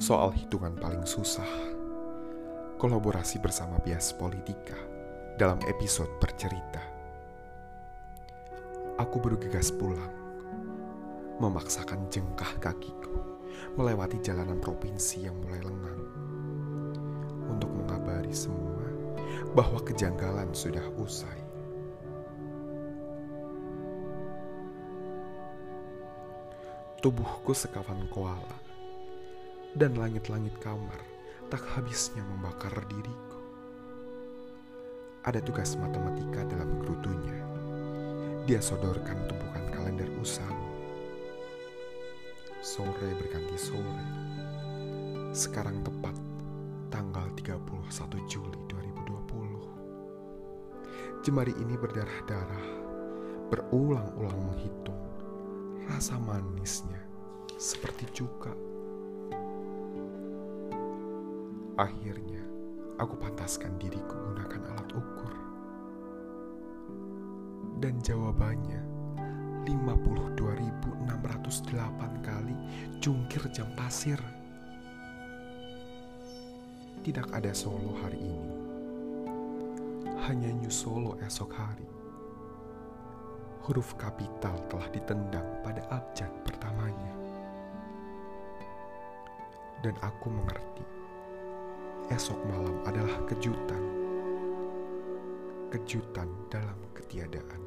soal hitungan paling susah. Kolaborasi bersama Bias Politika dalam episode bercerita. Aku bergegas pulang, memaksakan jengkah kakiku melewati jalanan provinsi yang mulai lengang untuk mengabari semua bahwa kejanggalan sudah usai. Tubuhku sekawan koala dan langit-langit kamar tak habisnya membakar diriku. Ada tugas matematika dalam gerutunya. Dia sodorkan tumpukan kalender usang. Sore berganti sore. Sekarang tepat tanggal 31 Juli 2020. Jemari ini berdarah-darah, berulang-ulang menghitung rasa manisnya seperti cuka Akhirnya, aku pantaskan diriku gunakan alat ukur. Dan jawabannya 52.608 kali jungkir jam pasir. Tidak ada solo hari ini. Hanya new solo esok hari. Huruf kapital telah ditendang pada abjad pertamanya. Dan aku mengerti esok malam adalah kejutan. Kejutan dalam ketiadaan.